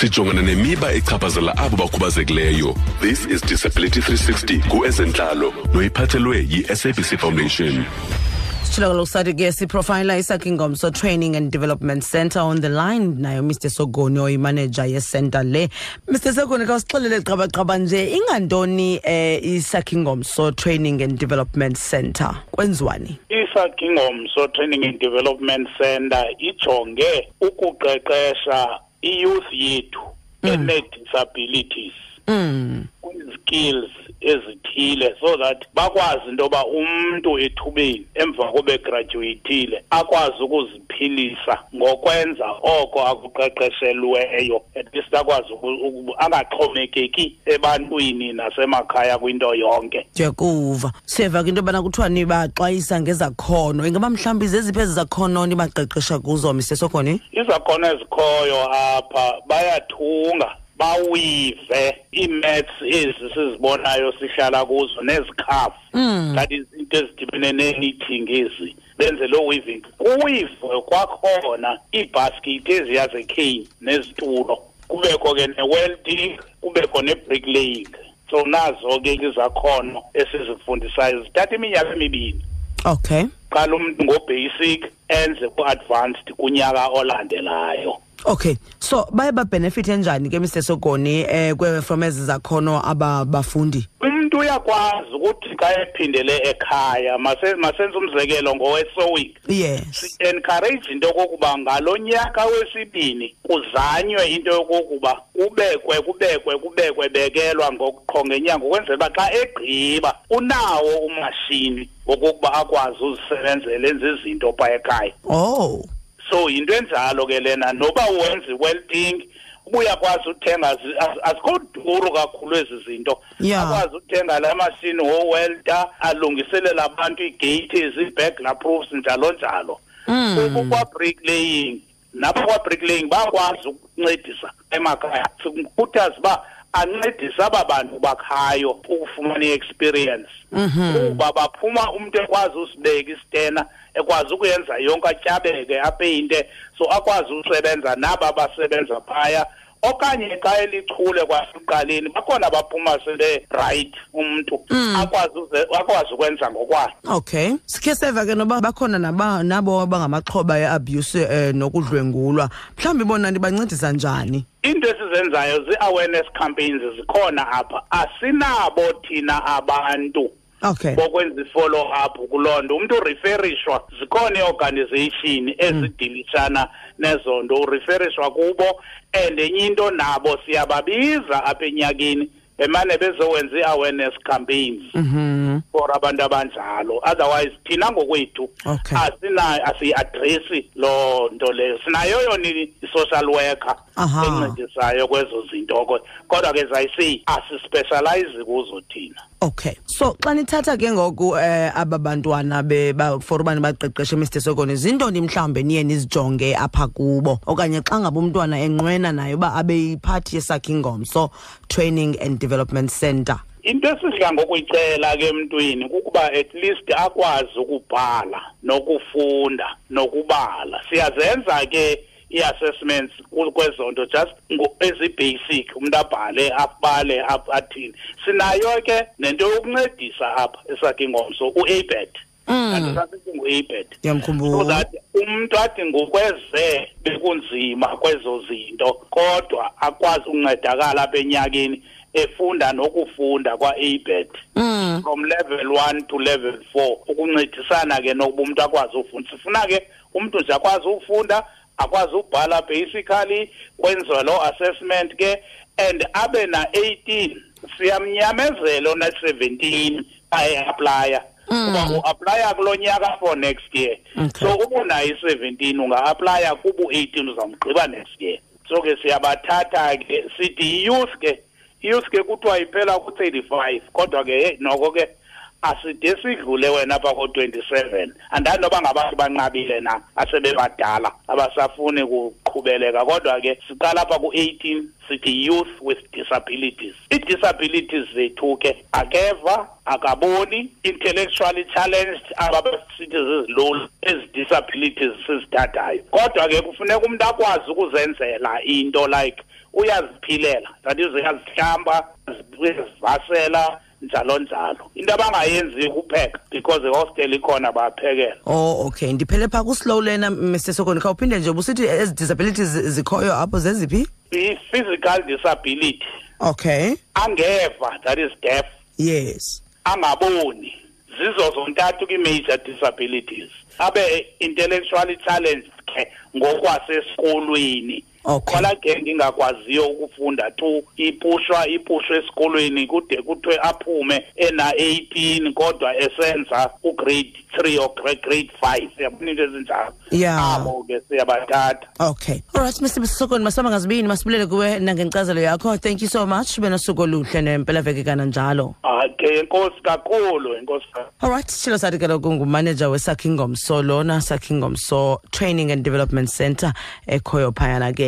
sijongana nemiba echaphazela abo bakhubazekileyo. This is disability 360 kuezentlalo noyiphathelwe yi-sabc foundation. Sitshilo kaloku sathi ke siprofayila isakingomso training and development center on the line. Nayo mr sogoni oyimanager yecenter le. Mr sogoni khawusixelele qabaqaba nje ingantoni um isakingomso training and development center? Kwenziwani? Isakingomso training and development center ijonge ukuqeqesha i-youth yethu ene-disabilities mm. Kwi-skills ezithile so that bakwazi into yoba umntu ethubeni emva kobegraduatile akwazi ukuziphilisa ngokwenza oko akuqeqeshelweyo. At least akwazi uku- uku- angaxhomekeki ebantwini nasemakhaya kwinto yonke. Ndiyakuva siyeva ke into yobana kuthiwa nibaxwayisa ngezakhono. Ingaba mhlawumbi zeziphi ezi zakhono nibaqeqesha kuzo mr sogoni izakhono ezikhoyo apha bayathunga bawive ii-mats ezi sizibonayo sihlala kuzo nezikhafu Mm. that is into ezidibene ne-knitting ezi benze loo weaving. Kuwive kwakhona iibhaskethi eziya zekane nezitulo. Kubekho ke ne-welding kubekho ne-bricklaying so nazo ke izakhono esizifundisayo zithatha iminyaka emibini okay. Qala umntu ngobasic enze ku-advanced kunyaka olandelayo. Okay. So baye babhenefithe njani ke mr sogoni eh kwe from ezi zakhono aba bafundi? Umntu uyakwazi ukuthi xa ephindele ekhaya mase- masenze umzekelo ngowesowik yes. Si-encourage into yokokuba ngalo nyaka wesibini kuzanywe into yokokuba kubekwe kubekwe kubekwe bekelwa ngoqho ngenyanga ukwenzela uba xa egqiba unawo umashini wokokuba akwazi uzisebenzela enze izinto phaa ekhaya. Oh. So yinto enjalo ke lena. Noba wenza i-welding uba uyakwazi uthenga zi- az- azikho duru kakhulu ezi zinto Yeah. akwazi uthenga la mashini wowelda alungiselela abantu ii-gates ii-bagler proofs njalo njalo Mm. kwa-bricklaying nabo kwa-bricklaying bayakwazi ukuncedisa emakhaya sikhuthaza uba ancedise aba bantu bakhayo ukufumana i-experience. Kuba baphuma umntu ekwazi usibeka isitena ekwazi ukuyenza yonke atyabeke apeyinte so akwazi usebenza naba basebenza phaya okanye xa elichule kwasekuqaleni bakhona abaphuma sele right umntu akwazi uze- akwazi ukwenza ngokwakhe. Okay. Sikhe seva ke noba bakhona naba nabo abangamaxhoba e-abuse eh, nokudlwengulwa. Mhlawumbi bona ndibancedisa njani? Into esizenzayo zii-awareness campaigns zikhona apha. Asinabo thina abantu. Okay. Bokwenza i-follow up kuloo nto. Umntu ureferishwa zikhona ii-organization ezidilishana nezo nto. Ureferishwa kubo and enye into nabo siyababiza apha enyakeni bemane bezowenza ii-awareness campaigns mhm. for abantu abanjalo. Otherwise thina ngokwethu Okay. asiyiadresi loo nto leyo. Sinayo yona i-social worker encedisayo kwezo zinto. Ko- kodwa ke zayiseyi asispecialize kuzo thina. Okay. So xa nithatha ke ngoku eh aba bantwana be for ubani baqeqeshe mr sogoni zintoni mhlawumbe niye nizijonge apha kubo? Okanye xa ngaba umntwana enqwena naye uba abe yiphathi yesakhi ngomso training and development center into esidla ngokuyicela ke emntwini kukuba at least akwazi ukubhala nokufunda nokubala. Siyazenza ke i-assessments ku- kwezo nto just ezi-basic umntu abhale abale athini. Sinayo ke nento yokuncedisa apha esakhe ngomso u-abet kanti sasithi ngu-abet so that umntu athi ngokweze bekunzima kwezo zinto kodwa akwazi ukuncedakala apha enyakeni efunda nokufunda kwa-abet Mm. from level one to level four ukuncedisana ke nokuba umntu akwazi ufunda sifuna ke umntu nje akwazi ufunda akwazi ukubhala basically kwenziwa loo assessment ke and abe na-eighteen siyamnyamezela ona-seventeen aye-aplya uba u-aplya kulo nyaka for next year. Okay. so uba unayo i-seventeen unga-aplya kubu-eighteen uzamgqiba next year. So ke siyabathatha ke sithi i-youth ke i-youth ke kuthiwa iphela ku-thirty-five kodwa ke hey noko ke aside sidlule wena apha ko-twenty-seven andani noba ngabantu banqabile na asebebadala abasafuni kuqhubeleka. Kodwa ke siqala apha ku-eighteen sithi youth with disabilities. Ii-disabilities zethu ke akeva akaboni. Intellectually challenged aba basithi zizilolu ezi disabilities sizithathayo. Kodwa ke kufuneka umntu akwazi ukuzenzela into like uyaziphilela. That is uyazihlamba uyazivasela njalo njalo. Into abangayenzi kupheka because ihostel ikhona bayaphekela. Oh okay. Ndiphele phaa kuslow lena mr sokoni. Khawuphinde nje ubusithi ezi disabilities zikhoyo apho zeziphi? I-physical disability. Okay. Angeva that is deaf. Yes. Angaboni. Zizo zontathu kwi-major disabilities. Abe intellectually challenged ke ngokwasesikolweni Okay. khona ke ngingakwaziyo ukufunda tu ipushwa ipushwe esikolweni kude kuthiwe aphume ena 18 kodwa esenza ugrade 3 or grade grade 5 yabona into ezinjalo? Yeah. abo ke siyabathatha. Okay. Alright mr sokoni masihamba ngazibini masibulele kuwe nangenkcazelo yakho. Thank you so much. Benosuku oluhle nempelaveki kananjalo. Okay enkosi kakhulu enkosi kakhulu alright sithilo sathi kaloku ngumanager wesakhi ngomso lona sakhi ngomso training and development center ekhoyo phayana ke.